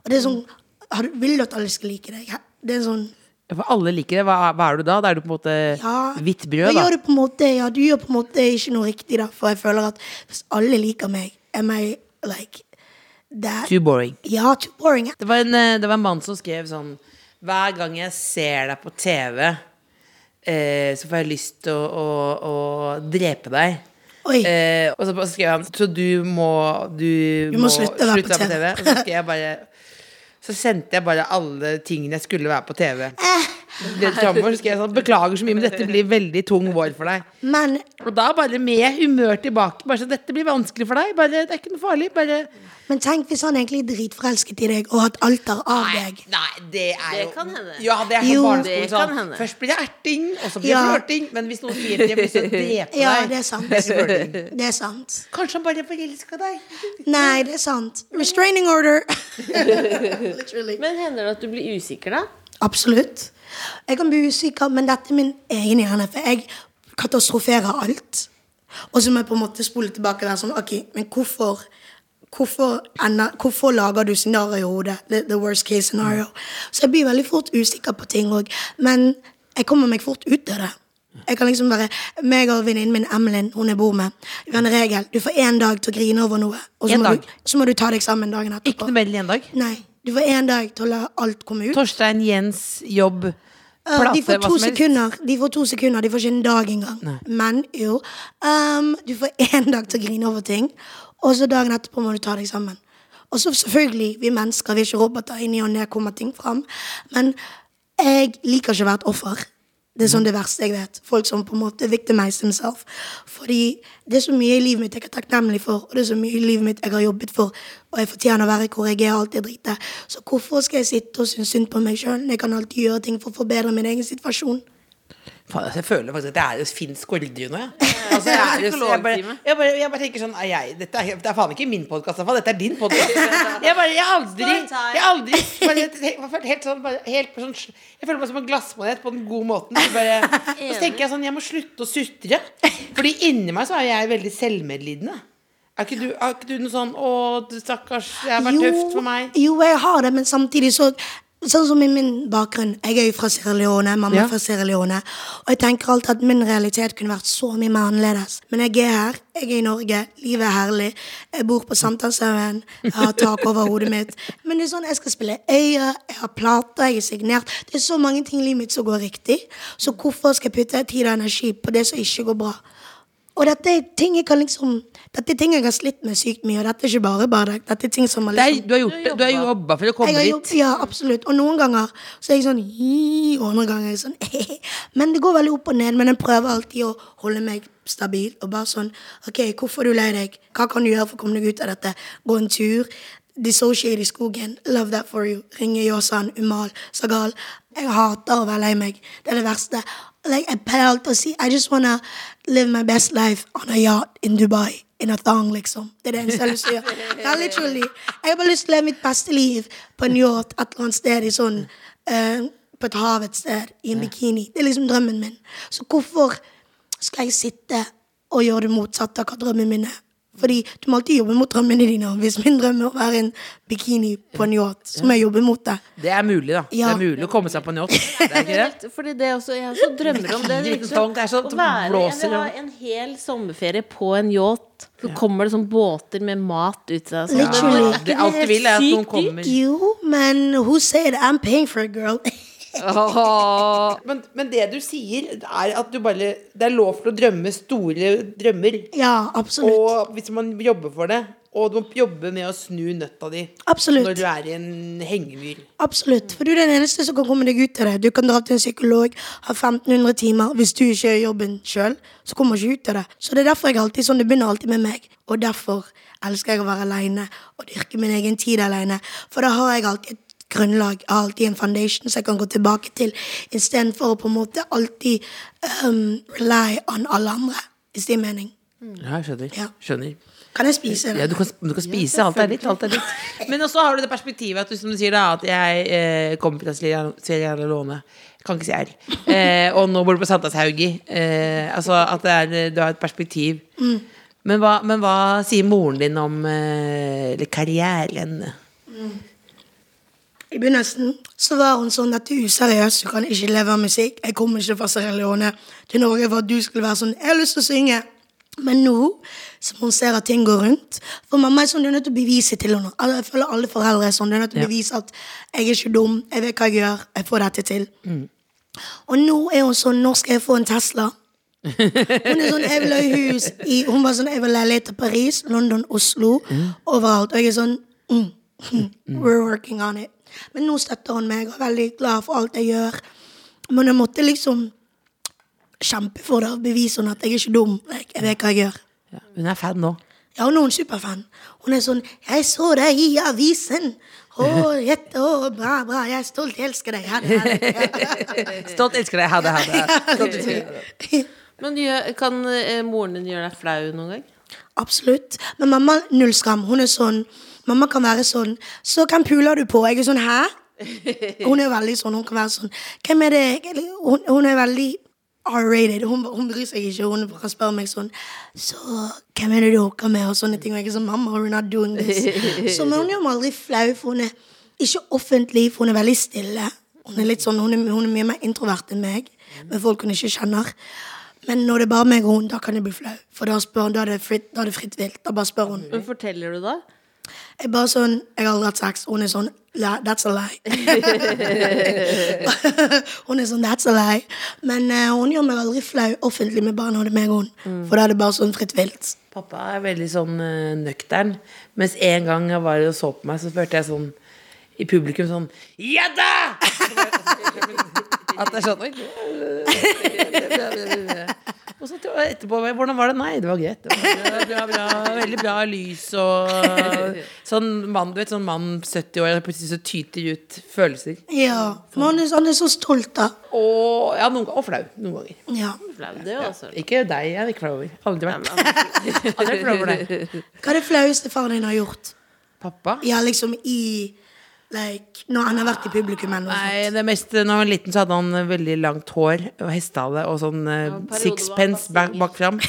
Speaker 3: Og det er sånn, Vil du at alle skal like deg? Det er sånn
Speaker 4: For alle liker det. Hva, hva er du da? Da er du på en måte
Speaker 3: Ja,
Speaker 4: hvitt brød, da.
Speaker 3: gjør du på en måte, ja, du gjør på en måte ikke noe riktig, da. For jeg føler at hvis alle liker meg, am I like that?
Speaker 4: Too boring.
Speaker 3: Ja, too boring.
Speaker 4: Det var, en, eh, det var en mann som skrev sånn Hver gang jeg ser deg på TV, eh, så får jeg lyst til å, å, å drepe deg. Eh, og så skrev han Så du må Du,
Speaker 3: Du må slutte å være på TV.
Speaker 4: Og så skrev jeg bare Så sendte jeg bare alle tingene jeg skulle være på TV.
Speaker 3: Eh,
Speaker 4: Rett fremover skal jeg sånn Beklager så mye, men dette blir veldig tung vår for deg.
Speaker 3: Men
Speaker 4: Og da bare med humør tilbake. Bare så dette blir vanskelig for deg. Bare, det er ikke noe farlig. Bare
Speaker 3: Men tenk hvis han egentlig er dritforelsket i deg og hatt alter av deg.
Speaker 4: Nei, det er
Speaker 6: Det
Speaker 4: jo
Speaker 6: kan hende.
Speaker 4: Ja, det er
Speaker 3: Jo.
Speaker 6: Det
Speaker 4: barneskolen.
Speaker 6: kan
Speaker 4: Sånn.
Speaker 6: hende.
Speaker 4: Først blir det erting, og så blir det
Speaker 3: Ja.
Speaker 4: flørting. Men hvis noen sier det, jeg vil drepe
Speaker 3: Ja,
Speaker 4: deg
Speaker 3: det er sant.
Speaker 4: det er.
Speaker 3: Det er sant.
Speaker 4: Kanskje han bare forelska deg.
Speaker 3: Nei, det er sant. Restraining order.
Speaker 6: Men hender det at du blir usikker, da?
Speaker 3: Absolutt. Jeg kan bli usikker, men dette er min egen hjerne, for jeg katastroferer alt. Og så må jeg på en måte spole tilbake der sånn OK, men hvorfor Hvorfor, enda, hvorfor lager du scenario i hodet? The, the worst case scenario. Så jeg blir veldig fort usikker på ting òg. Men jeg kommer meg fort ut av det. Jeg kan liksom være meg og venninnen min Emilyn, hun jeg bor med. Vi har en regel. Du får én dag til å grine over noe, og så må, du, så må du ta deg sammen dagen etterpå.
Speaker 4: Ikke noe mer enn én dag.
Speaker 3: Nei. Du får én dag til å la alt komme ut.
Speaker 4: Torstein, Jens, jobb,
Speaker 3: Uh, de får to sekunder. De får to sekunder, de får ikke en dag engang. Men jo, um, du får én dag til å grine over ting, og så dagen etterpå må du ta deg sammen. Og så selvfølgelig, vi mennesker, vi er ikke roboter. I ny og ne kommer ting fram. Men jeg liker ikke å være et offer. Det er sånn det verste jeg vet. Folk som på en måte victimize themselves. Fordi det er så mye i livet mitt jeg er takknemlig for, og det er så mye i livet mitt jeg har jobbet for, og jeg fortjener å være hvor jeg er, alltid alt det dritet. Så hvorfor skal jeg sitte og synes synd på meg sjøl? Jeg kan alltid gjøre ting for å forbedre min egen situasjon.
Speaker 4: Faen, altså, jeg føler faktisk at jeg er hos Finn Skårderud nå. jeg. Altså, jeg, er jeg, bare, jeg, bare, jeg bare tenker sånn er jeg, dette, er, det er faen ikke min podkast, dette er din podkast. Jeg bare, jeg aldri Jeg aldri bare, helt sånn, bare, helt sånn Jeg føler meg som en glassmanet på den gode måten. Så, bare, så tenker jeg sånn Jeg må slutte å sutre. Fordi inni meg så er jeg veldig selvmedlidende. Er ikke du, er ikke du noe sånn Å, stakkars, det har vært tøft for meg.
Speaker 3: Jo, jeg har det, men samtidig så Sånn som i min bakgrunn. Jeg er jo fra Sierra Leone. Mamma
Speaker 4: Ja.
Speaker 3: er fra Sierra Leone. Og jeg tenker alltid at min realitet kunne vært så mye mer annerledes. Men jeg er her. Jeg er i Norge. Livet er herlig. Jeg bor på Sankthanshaugen. Jeg har tak over hodet mitt. Men det er sånn, jeg skal spille øyre, jeg har plater, jeg er signert. Det er så mange ting i livet mitt som går riktig. Så hvorfor skal jeg putte tid og energi på det som ikke går bra? Og dette er ting jeg kan liksom Dette er ting jeg har slitt med sykt mye, og dette er ikke bare bare Dette er ting som har
Speaker 4: Det
Speaker 3: liksom
Speaker 4: du har gjort det. Du har jobba for å komme dit.
Speaker 3: gjort, ja, absolutt. Og noen ganger så er jeg sånn og andre ganger er jeg sånn Men det går veldig opp og ned. Men jeg prøver alltid å holde meg stabil. Og bare sånn OK, hvorfor er du lei deg? Hva kan du gjøre for å komme deg ut av dette? Gå en tur. Dissociate i skogen. Love that for you. Ringe Yosan, Umal, Sagal. Jeg hater å være lei meg. Det er det verste. Like, alltid å si I just wanna live my best life on a yacht in Dubai. In a thong, liksom. Det er det eneste jeg har lyst til å gjøre. Ja, literally. Jeg har bare lyst til å leve mitt beste liv på en yacht et eller annet sted i sånn uh, På et hav et sted, i en bikini. Det er liksom drømmen min. Så hvorfor skal jeg sitte og gjøre det motsatte av hva drømmen min er? Fordi du må alltid jobbe mot drømmene dine. Hvis min drøm er å være en bikini på en yacht, så må jeg jobbe mot det.
Speaker 4: Det er mulig, da.
Speaker 3: Ja.
Speaker 4: Det er mulig å komme seg på en yacht. Det er ikke det?
Speaker 6: Fordi det også, jeg også drømmer om det. Liksom,
Speaker 4: sånn, det er sånn
Speaker 6: å være, jeg vil ha en hel sommerferie på en yacht. Så kommer det sånn båter med mat ut sånn.
Speaker 3: Literally.
Speaker 6: Men er
Speaker 4: alt du vil, er at noen kommer
Speaker 3: Jo, men who said I'm paying for a girl?
Speaker 6: Åh.
Speaker 4: men, men det du sier, er at du bare Det er lov til å drømme store drømmer.
Speaker 3: ja, absolutt.
Speaker 4: Og hvis man jobber for det, og du må jobbe med å snu nøtta di
Speaker 3: Absolutt.
Speaker 4: når du er i en hengemyr.
Speaker 3: Absolutt, for du er den eneste som kan komme deg ut av det. Du kan dra til en psykolog, ha 1500 timer. Hvis du ikke gjør jobben sjøl, så kommer du ikke ut av det. Så det er derfor jeg alltid sånn, det begynner alltid med meg. Og derfor elsker jeg å være aleine og dyrke min egen tid aleine. For da har jeg alltid et grunnlag, jeg har alltid en foundation som jeg kan gå tilbake til, istedenfor å på en måte alltid um, rely on alle andre. Hvis det gir mening.
Speaker 4: Ja, jeg skjønner.
Speaker 3: Ja.
Speaker 4: skjønner.
Speaker 3: Kan jeg spise Eller?
Speaker 4: Ja, du kan, du kan spise. alt er litt. Alt er litt. Men også har du det perspektivet at du, som du sier da, at jeg eh, kommer fra Sierra eller Leone. Kan ikke si R. Eh, og nå bor du på Sankthanshaugi. Eh, altså at det er, du har et perspektiv. Men, hva, men hva sier moren din om eh, karrieren? karrieren?
Speaker 3: I begynnelsen så var hun sånn at du er useriøs, du kan ikke leve av musikk. Jeg kommer ikke fra Sierra Leone til Norge for at du skulle være sånn. Jeg har lyst til å synge. Men nå som hun ser at ting går rundt For mamma er sånn, du er nødt til å bevise til henne. Altså, Jeg føler alle foreldre er sånn. Du er nødt til å bevise at jeg er ikke dum, jeg vet hva jeg gjør, jeg får dette til. Og nå er hun sånn, når skal jeg få en Tesla? Hun er sånn, jeg vil ha hus i Hun var sånn, jeg vil ha leilighet i Paris, London, Oslo, overalt. Og jeg er sånn mm, mm, We're working on it. Men nå støtter hun meg og er veldig glad for alt jeg gjør. Men jeg måtte liksom kjempe for det og bevise henne at jeg er ikke dum. Jeg, jeg vet hva jeg gjør.
Speaker 4: Ja, hun er fan nå.
Speaker 3: Ja, hun er en superfan. Hun er sånn 'Jeg så deg i avisen'. Å, jette, å, bra, bra. Jeg er stolt. Jeg elsker deg. Ha det, ha det.
Speaker 4: Stolt elsker deg. Ha det, ha det.
Speaker 6: Men kan eh, moren din gjøre deg flau noen gang?
Speaker 3: Absolutt. Men mamma null skam. Hun er sånn Mamma kan være sånn 'Så hvem puler du på?' Jeg er sånn 'hæ?' Hun er veldig sånn. Hun kan være sånn 'Hvem er det?' Hun, hun er veldig R-rated. Hun, hun bryr seg ikke. Hun bare spør meg sånn 'Så hvem er det du hooker med?' og sånne ting. Og jeg er sånn 'Mamma, we're not doing this'. Så men hun gjør meg aldri flau, for hun er ikke offentlig, for hun er veldig stille. Hun er litt sånn, hun er, hun er mye mer introvert enn meg, med folk hun ikke kjenner. Men når det er bare meg og hun, da kan jeg bli flau. For da, spør, da, er, det fritt, da er det fritt vilt. Da bare spør hun.
Speaker 6: Men forteller du da?
Speaker 3: Jeg bare sånn, jeg har aldri hatt sex. Hun er sånn, that's a lie. hun er sånn, that's a lie. Men uh, hun gjør meg aldri flau offentlig med barna, og det meg og hun. For da er det bare sånn fritt vilt.
Speaker 4: Pappa er veldig sånn uh, nøktern. Mens en gang jeg var og så på meg, så spurte jeg sånn i publikum sånn Ja da! At det er sånn. Og så etterpå Hvordan var det? Nei, det var greit. Det var bra, bra, bra, veldig bra lys og Sånn mann, du vet, sånn mann 70 år, plutselig så tyter ut følelser.
Speaker 3: Ja, men han er, han er så stolt da.
Speaker 4: Og, ja, noen, og flau. Noen ganger.
Speaker 3: Ja.
Speaker 6: Flau, det også.
Speaker 4: Ikke deg, jeg er ikke flau over. Aldri vært. Aldri flau over deg.
Speaker 3: Hva er det flaueste faren din har gjort?
Speaker 4: Pappa?
Speaker 3: Ja, liksom i, like, når han har vært i publikum eller noe
Speaker 4: Nei,
Speaker 3: sånt.
Speaker 4: det meste, når han var liten, så hadde han eh, veldig langt hår og hestehale og sånn eh, sixpence
Speaker 6: var
Speaker 4: bak, bak fram.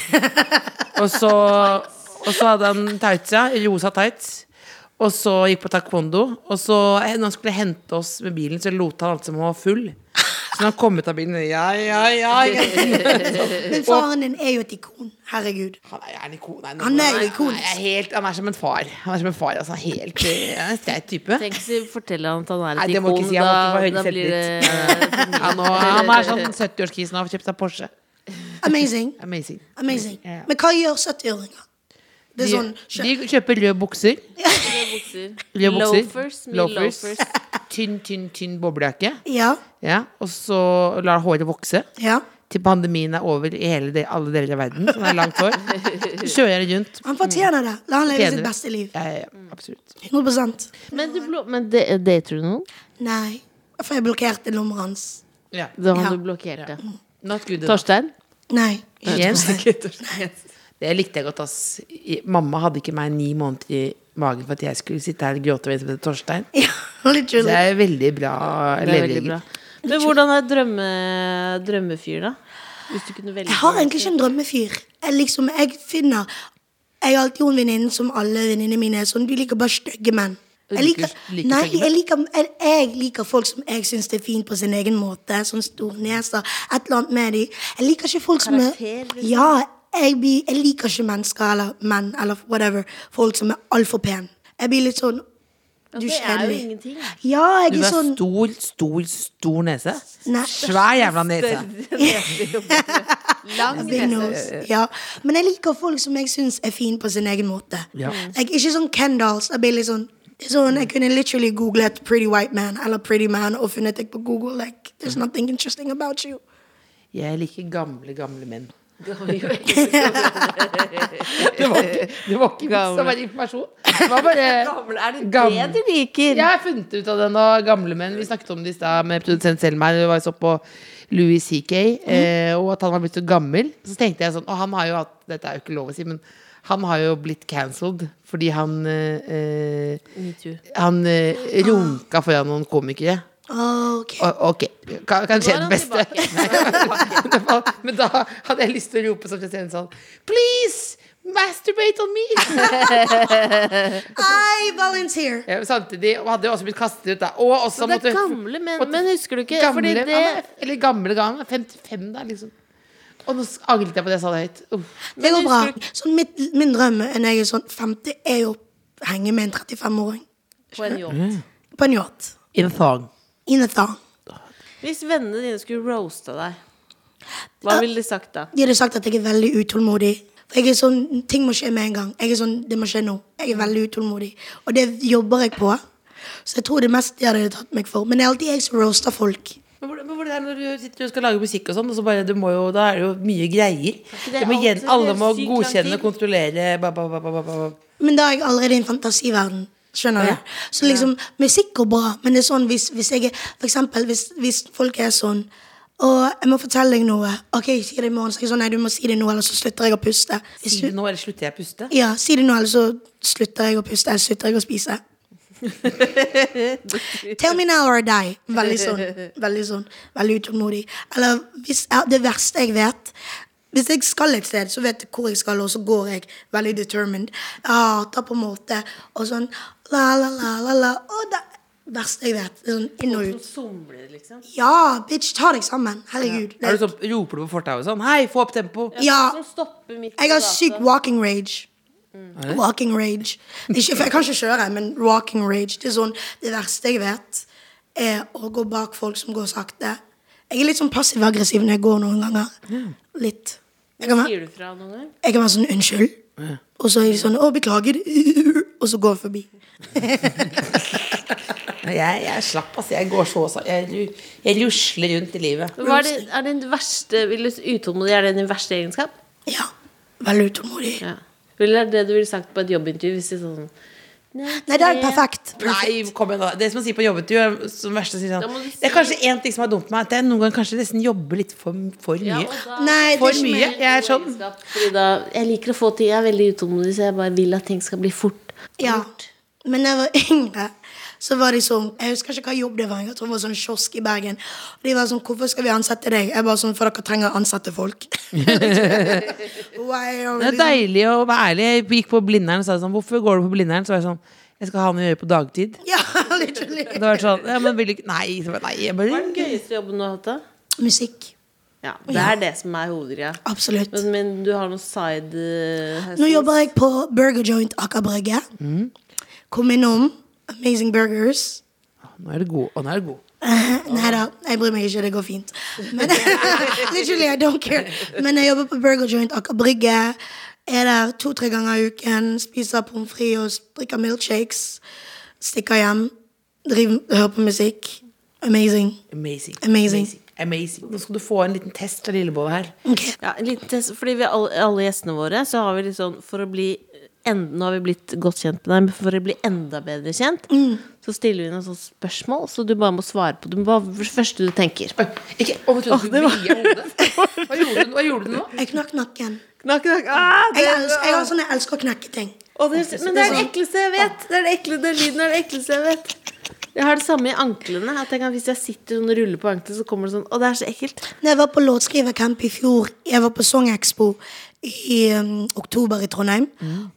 Speaker 4: og, så, og så hadde han tights, ja. Rosa tights. Og så gikk på taekwondo. Og så, når han skulle hente oss med bilen, så lot han alt som han var full. Så når han kom ut av bilen Ja, ja, ja. ja.
Speaker 3: Men faren din er jo et ikon. Herregud.
Speaker 4: Han er, er en ikon. Nei,
Speaker 3: Han er
Speaker 4: jo
Speaker 3: ikonisk.
Speaker 4: nei, er helt, han er som en far. Han er som en far, altså. Helt eh, streit type.
Speaker 6: Tenk hvis vi forteller han at han er
Speaker 4: Nei,
Speaker 6: et
Speaker 4: det må
Speaker 6: ikon.
Speaker 4: ikke si. Han
Speaker 6: Da, da blir det.
Speaker 4: Ja, nå, han er sånn 70-årskis nå, har kjøpt seg Porsche.
Speaker 3: Amazing.
Speaker 4: Amazing.
Speaker 3: Amazing.
Speaker 4: Ja.
Speaker 3: Men hva gjør 70-åringer? Det er
Speaker 4: De,
Speaker 3: sånn
Speaker 4: de kjøper røde bukser.
Speaker 6: bukser.
Speaker 4: Røde bukser.
Speaker 6: Loafers.
Speaker 4: Loafers. Tynn, tynn, tynn boblejakke.
Speaker 3: Ja.
Speaker 4: Ja, og så lar håret vokse.
Speaker 3: ja.
Speaker 4: Til pandemien er over i hele det, alle deler av verden. Så er langt hår. Kjører jeg det rundt.
Speaker 3: Han fortjener det. La han leve
Speaker 4: Tjener
Speaker 3: sitt beste liv.
Speaker 4: Ja, ja, ja, absolutt.
Speaker 3: 100
Speaker 6: Men, du blå, men det, dater du noen?
Speaker 3: Nei. For jeg blokkerte nummeret hans.
Speaker 4: Ja.
Speaker 6: Da
Speaker 3: Ja.
Speaker 6: har du blokkert det.
Speaker 4: Not good.
Speaker 6: Torstein?
Speaker 3: Nei. ikke
Speaker 4: Jens. Det likte jeg godt, ass. I- Mamma hadde ikke meg ni måneder i magen for at jeg skulle sitte her og gråte med Torstein.
Speaker 3: Ja,
Speaker 4: Det
Speaker 3: literally.
Speaker 4: er veldig bra
Speaker 6: Det er veldig. Men hvordan er drømme, drømmefyr, da? Hvis du kunne velge
Speaker 3: Jeg har egentlig ikke en drømmefyr. Jeg liksom, jeg finner Jeg har alltid en venninne som alle venninnene mine er sånn. Du liker bare stygge menn. Jeg liker,
Speaker 4: Liker- liker
Speaker 3: nei,
Speaker 4: stygge menn?
Speaker 3: jeg liker, jeg, jeg liker folk som jeg syns er fint på sin egen måte. Sånn stor neser. Et eller annet med dem. Jeg liker ikke folk som er
Speaker 6: Karakter, liksom.
Speaker 3: Ja, jeg, blir, jeg liker ikke mennesker eller menn eller whatever. Folk som er altfor pene. Jeg blir litt sånn Du
Speaker 6: det er jo ingenting.
Speaker 3: Ja, jeg
Speaker 4: Du
Speaker 3: er
Speaker 4: har
Speaker 3: sånn
Speaker 4: stor, stor, stor nese.
Speaker 3: Nei.
Speaker 4: Svær jævla nese.
Speaker 6: Lang
Speaker 3: nese. Ja. Men jeg liker folk som jeg syns er fine på sin egen måte.
Speaker 4: Ja.
Speaker 3: Jeg, ikke sånn Kendals. Jeg blir litt sånn sånn, Jeg kunne literally googlet 'pretty white man' eller 'pretty man' og funnet deg på Google. Like, there's nothing interesting about you.
Speaker 4: Jeg liker gamle, gamle menn.
Speaker 6: Gamle.
Speaker 4: Det var ikke, det var ikke vits å være informasjon. Det var bare
Speaker 6: Er det
Speaker 4: Gamle.
Speaker 6: det du liker?
Speaker 4: Jeg har funnet ut av det nå, gamle menn. Vi snakket om det i stad med produsent Selmer. Det var så på Louis CK, eh, og at han var blitt så gammel. Så tenkte jeg sånn Og han har jo hatt Dette er jo ikke lov å si, men han har jo blitt cancelled fordi han eh, eh, Han eh, runka foran noen komikere.
Speaker 3: Ok.
Speaker 4: O- Ok, kan, kan skje
Speaker 6: Nå er
Speaker 4: det beste. Men da hadde jeg lyst til å rope som president sånn Please! Masturbate on me!
Speaker 3: I volunteer.
Speaker 4: Ja, Samtidig og hadde jo også blitt kastet ut da. Og også
Speaker 6: Det er
Speaker 4: måtte
Speaker 6: gamle menn,
Speaker 4: måtte-
Speaker 6: men husker du ikke
Speaker 4: gamle,
Speaker 6: Fordi det
Speaker 4: er- Eller gamle gang. 55 da, liksom. Og nå angret jeg på det jeg sa det høyt. Uff.
Speaker 3: Det går bra. Sånn, mitt, min drøm når jeg er sånn 50, er jo å henge med en 35-åring
Speaker 6: På en yacht.
Speaker 3: på en yacht.
Speaker 4: In a thong.
Speaker 3: In a.
Speaker 6: Hvis vennene dine skulle roasta deg, hva ville de sagt da?
Speaker 3: De hadde sagt at jeg er veldig utålmodig. For jeg er sånn, Ting må skje med en gang. Jeg er sånn, Det må skje nå. Jeg er veldig utålmodig. Og det jobber jeg på. Så jeg tror det mest de hadde tatt meg for. Men det er alltid jeg som roaster folk.
Speaker 4: Men hvordan, er det når du sitter og skal lage musikk og sånn, og så bare, du må jo, da er det jo mye greier. må gjen, alle må godkjenne,
Speaker 6: og
Speaker 4: kontrollere ba, ba, ba, ba, ba, ba.
Speaker 3: Men da er jeg allerede i en fantasiverden. Skjønner du? Så liksom, musikk går bra, men det er sånn hvis, hvis jeg er For eksempel hvis, hvis folk er sånn og jeg må fortelle deg noe. Ok, si det i morgen. Så jeg sånn, nei, du må si det nå, eller så slutter jeg å puste. Hvis
Speaker 4: Si det nå, eller slutter jeg å puste?
Speaker 3: ja, si det nå, eller så slutter jeg å puste, eller slutter jeg å spise. Tell me now or die. Veldig sånn. Veldig sånn, veldig utålmodig. Eller hvis det verste jeg vet Hvis jeg skal et sted, så vet jeg hvor jeg skal, og så går jeg veldig determined. Jeg hater på en måte og sånn la, la, la, la, la. Og det verste jeg vet. Sånn inn og ut.
Speaker 6: Somler, liksom.
Speaker 3: Ja, bitch, ta deg sammen. Herregud.
Speaker 4: Er du sånn, roper du på fortauet sånn Hei, få opp tempo!
Speaker 3: Ja,
Speaker 6: midt
Speaker 3: jeg har syk walking rage. Walking rage. Ikke, for jeg kan ikke kjøre, men walking rage. Det er sånn, det verste jeg vet, er å gå bak folk som går sakte. Jeg er litt sånn passiv-aggressiv når jeg går noen ganger. Litt. Jeg kan,
Speaker 6: Sier du fra noen gang?
Speaker 3: jeg kan være sånn 'unnskyld', og så er de sånn 'å, beklager', og så går jeg forbi.
Speaker 4: Jeg, jeg er slapp, altså. Jeg går så Jeg, jeg rusler rundt i livet.
Speaker 6: Hva er, det, er din verste vil du, Utålmodig, er det din verste egenskap?
Speaker 3: Ja. Veldig utålmodig.
Speaker 6: Ja. Eller er det det du ville sagt på et jobbintervju? Hvis det er sånn
Speaker 3: Nei, det er perfekt.
Speaker 4: Nei, kom igjen da Det som å si på jobbetur er som verste sånn
Speaker 6: si-
Speaker 4: Det er kanskje én ting som er dumt med meg, at jeg noen ganger kanskje nesten jobber litt for, for mye.
Speaker 6: Ja, da-
Speaker 3: Nei, det
Speaker 4: For
Speaker 3: er
Speaker 4: mye. Jeg er sånn
Speaker 6: da, jeg liker å få ting Jeg er veldig utålmodig, så jeg bare vil at ting skal bli fort.
Speaker 3: Ja. Men jeg var yngre, så var de sånn Jeg husker ikke hva jobb det var. Jeg tror det var sånn kiosk i Bergen. Og de var sånn 'Hvorfor skal vi ansette deg?' Jeg bare sånn 'For dere trenger å ansette folk'. wow,
Speaker 4: Det er deilig å være ærlig. Jeg gikk på Blindern og sa sånn Hvorfor går du på Blindern? Så var jeg sånn Jeg skal ha noe å gjøre på dagtid.
Speaker 3: Ja, literally.
Speaker 4: Det var sånn Ja, men vil du ikke Nei. Bare, nei jeg
Speaker 6: Hva er den gøyeste jobben du har hatt, da?
Speaker 3: Musikk.
Speaker 6: Ja, Det er det som er hovedgreia.
Speaker 3: Absolutt.
Speaker 6: Men, men du har noen side hustles?
Speaker 3: Nå jobber jeg på Burger Joint Aker Brygge. Kom innom. Amazing Burgers.
Speaker 4: Nå er du god. Og nå er du god.
Speaker 3: Nei da, jeg bryr meg ikke. Det går fint. Men, literally, I don't care. Men jeg jobber på Burger Joint Aker Brygge. Er der to-tre ganger i uken. Spiser pommes frites og drikker milkshakes. Stikker hjem. Driver, hører på musikk. Amazing.
Speaker 4: Amazing.
Speaker 3: Amazing.
Speaker 4: Amazing. Nå skal du få en liten test fra Lillebolla her.
Speaker 3: Okay.
Speaker 6: Ja, en liten test, fordi vi alle, alle gjestene våre Så har vi litt sånn For å bli en, Nå har vi blitt godt kjent med deg Men for å bli enda bedre kjent Så stiller vi noen sånne spørsmål Så du bare må svare på Det Hva er det første du tenker?
Speaker 4: Ikke Å, du, du var... Hva gjorde du, hva gjorde du nå?
Speaker 3: Jeg knakk nakken.
Speaker 6: Knakk, knakk. ah, det,
Speaker 3: Jeg, elsker, jeg, sånn, jeg elsker å knekke ting.
Speaker 6: Å, det, men det er det ekleste jeg vet. Det er det ekle, den lyden er det ekleste jeg vet. Jeg har det samme i anklene At jeg kan, hvis jeg sitter sånn og ruller på anklene Så kommer det sånn Å, det er så ekkelt.
Speaker 3: Når jeg var på låtskrivercamp i fjor, jeg var på Songexpo i um, oktober i Trondheim,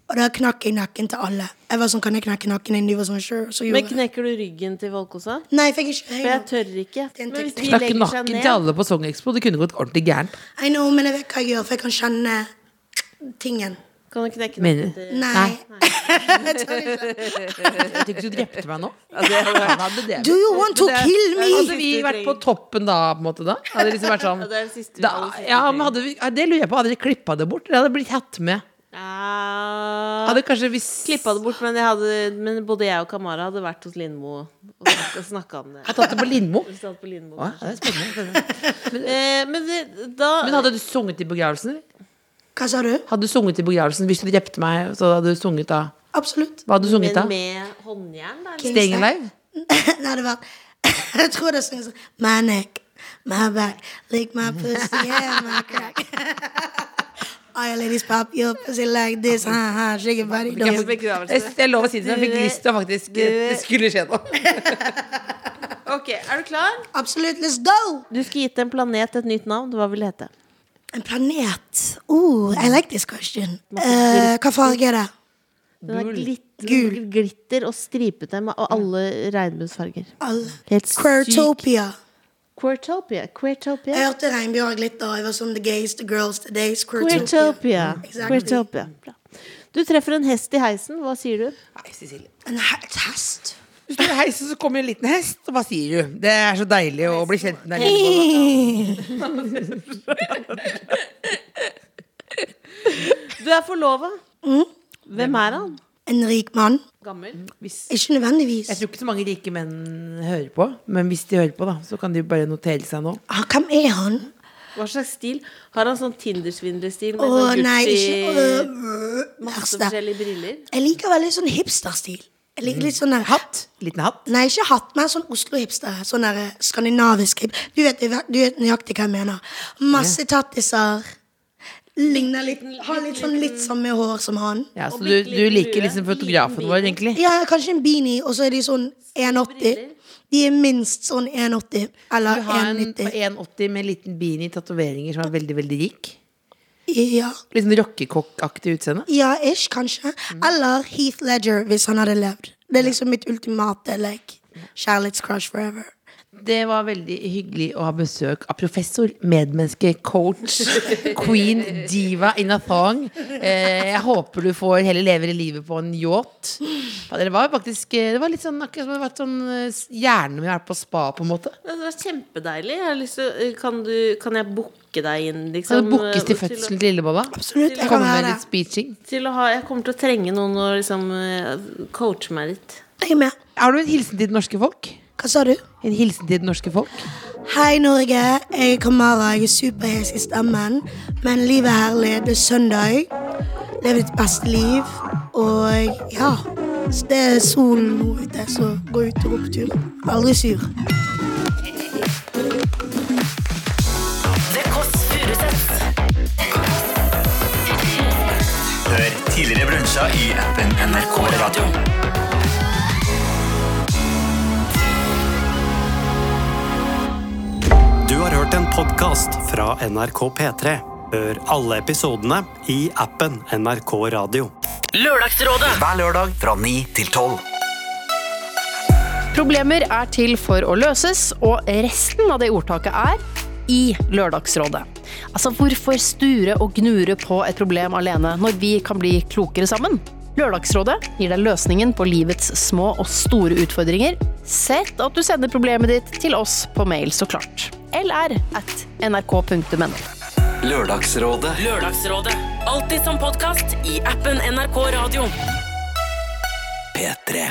Speaker 3: og da knakk jeg nakken til alle. Jeg var sånn, kan jeg knekke nakken din? De var sånn, sure. Så
Speaker 6: Men knekker du ryggen til folk også?
Speaker 3: Nei, jeg ikke
Speaker 6: For jeg tør ikke
Speaker 3: Det en
Speaker 6: Men hvis de
Speaker 4: Knakk nakken til alle på Song-Expo. Det kunne gått ordentlig gærent.
Speaker 3: I know, men jeg vet hva jeg gjør, for jeg kan kjenne tingen.
Speaker 6: Kan du knekke nakken til
Speaker 3: Nei.
Speaker 4: Jeg tenkte du drepte meg nå. Han hadde det.
Speaker 3: Do you want to kill me?
Speaker 4: Hadde vi vært på toppen da, på en måte da? Hadde det liksom vært sånn da, ja, men hadde vi, Det lurer jeg på. Hadde dere klippa det bort? Eller hadde det blitt hatt med?
Speaker 6: Ja,
Speaker 4: Hadde kanskje vi
Speaker 6: Klippa det bort, men, jeg hadde, men både jeg og Kamara hadde vært hos Lindmo og snakka om det.
Speaker 4: Jeg tatt det på Lindmo?
Speaker 6: Vi satt på Lindmo.
Speaker 4: Å, det er spennende. spennende.
Speaker 6: Eh, men da
Speaker 4: Men hadde du sunget i begravelsen?
Speaker 3: Hva sa du?
Speaker 4: Hadde du sunget i begravelsen Hvis du drepte meg, så hadde du sunget da?
Speaker 3: Absolutt.
Speaker 4: Hva hadde du sunget da?
Speaker 6: Men med håndjern, da? eller?
Speaker 4: Staying Alive?
Speaker 3: det var Jeg tror det synger sånn My neck, my back, lick my pussy yeah, my crack. All your ladies pop your pussy like this, ha ha, shake your body.
Speaker 4: Jeg,
Speaker 3: Don't.
Speaker 4: fikk, jeg, jeg lov å si det, men jeg fikk lyst til å faktisk Det skulle skje noe.
Speaker 6: Ok, Er du klar?
Speaker 3: Absolutt, let's go!
Speaker 6: Du skal gitt en planet et nytt navn. Hva vil det hete?
Speaker 3: En planet. Oh, I like this question. Eh, hva farge er det?
Speaker 6: Den er glitt,
Speaker 3: Gul.
Speaker 6: glitter og stripete med alle regnbuesfarger.
Speaker 3: Alle.
Speaker 6: Helt.
Speaker 3: Queertopia.
Speaker 6: Queertopia.
Speaker 3: Jeg hørte regnbue og glitter. Jeg var som the gays, the girls, the days. Queertopia.
Speaker 6: Queertopia.
Speaker 3: Exactly.
Speaker 6: Queertopia. Bra. Du treffer en hest i heisen. Hva sier du?
Speaker 4: Nei, Cecilie.
Speaker 3: En he- et hest.
Speaker 4: Hvis du i heisen, så kommer en liten hest, og hva sier du? Det er så deilig å bli kjent med deg.
Speaker 6: Du er forlova. Hvem er han?
Speaker 3: En rik mann.
Speaker 6: gammel.
Speaker 3: Ikke nødvendigvis.
Speaker 4: jeg tror ikke så mange rike menn hører på, men hvis de hører på, da, så kan de bare notere seg nå.
Speaker 3: Ah, hvem er han?
Speaker 6: Hva slags stil? Har han sånn Tinder-svindlerstil med
Speaker 3: Å
Speaker 6: sånn
Speaker 3: nei,
Speaker 6: Gucci,
Speaker 3: ikke øh,
Speaker 6: masse forskjellige briller?
Speaker 3: Jeg liker veldig sånn hipsterstil. Jeg liker litt sånn der
Speaker 4: Hatt? Liten hatt?
Speaker 3: Nei, ikke hatt, men sånn Oslo-hipster. Sånn der eh, skandinavisk hip. Du vet, du vet nøyaktig hva jeg mener. Masse tattiser. Ligner litt Har litt sånn litt samme hår som han.
Speaker 4: Ja, så du, du liker liksom fotografen vår, egentlig?
Speaker 3: Ja, kanskje en beanie, og så er de sånn 1,80. De er minst sånn 1,80. Eller 1,90.
Speaker 4: Du har en på 1,80 med liten beanie, tatoveringer, som er veldig, veldig rik.
Speaker 3: Ja.
Speaker 4: Litt sånn rockekokkaktig utseende.
Speaker 3: ja, ish, kanskje. Eller Heath Ledger, hvis han hadde levd. Det er liksom mitt ultimate like, kjærlighetscrush forever.
Speaker 4: Det var veldig hyggelig å ha besøk av professor, medmenneske, coach, queen, diva in a thong. Eh, jeg håper du får hele lever i livet på en yacht. Det var faktisk eh, Det var litt sånn akkurat som det sånn eh, Hjernen min er på spa, på en måte.
Speaker 6: Det var kjempedeilig. Jeg har lyst til, kan, du, kan jeg booke deg inn, liksom?
Speaker 4: Kan det bookes til fødselen til Lillebolla.
Speaker 3: Absolutt. Jeg kan
Speaker 4: med
Speaker 3: være
Speaker 4: litt speeching.
Speaker 6: Til å ha, jeg kommer til å trenge noen å liksom eh, coache meg litt.
Speaker 3: Jeg er med.
Speaker 4: Har du en hilsen til det norske folk?
Speaker 3: Hva sa du?
Speaker 4: En hilsen til det norske folk?
Speaker 3: Hei, Norge. Jeg er Kamara. Jeg er superhes i stemmen. Men livet er herlig. Det er søndag. Lev ditt beste liv. Og ja Det er solen nå ute, så gå ut og gå på tur. Aldri sur.
Speaker 5: Hør tidligere brunsja i appen NRK Radio.
Speaker 1: Hørt en podkast fra NRK P3. Hør alle episodene i appen NRK Radio.
Speaker 2: Lørdagsrådet.
Speaker 5: Hver lørdag fra 9 til 12.
Speaker 8: Problemer er til for å løses, og resten av det ordtaket er i Lørdagsrådet. Altså, hvorfor sture og gnure på et problem alene når vi kan bli klokere sammen? Lørdagsrådet gir deg løsningen på livets små og store utfordringer. Sett at du sender problemet ditt til oss på mail, så klart. lr at nrk.no.
Speaker 5: Lørdagsrådet.
Speaker 2: Lørdagsrådet. Alltid som podkast i appen NRK Radio.
Speaker 5: P3.